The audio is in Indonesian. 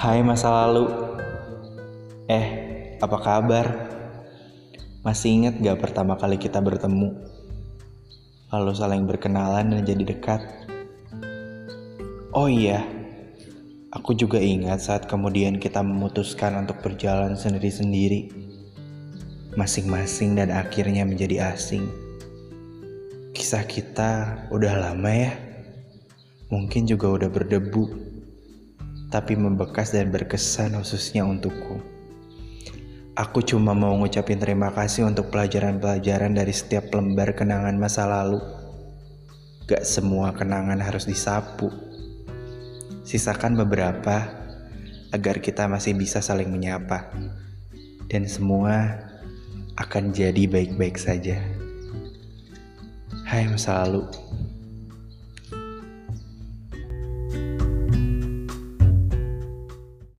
Hai masa lalu. Eh, apa kabar? Masih ingat gak pertama kali kita bertemu? Lalu saling berkenalan dan jadi dekat? Oh iya, aku juga ingat saat kemudian kita memutuskan untuk berjalan sendiri-sendiri. Masing-masing dan akhirnya menjadi asing. Kisah kita udah lama ya. Mungkin juga udah berdebu tapi membekas dan berkesan khususnya untukku. Aku cuma mau ngucapin terima kasih untuk pelajaran-pelajaran dari setiap lembar kenangan masa lalu. Gak semua kenangan harus disapu. Sisakan beberapa agar kita masih bisa saling menyapa. Dan semua akan jadi baik-baik saja. Hai masa lalu.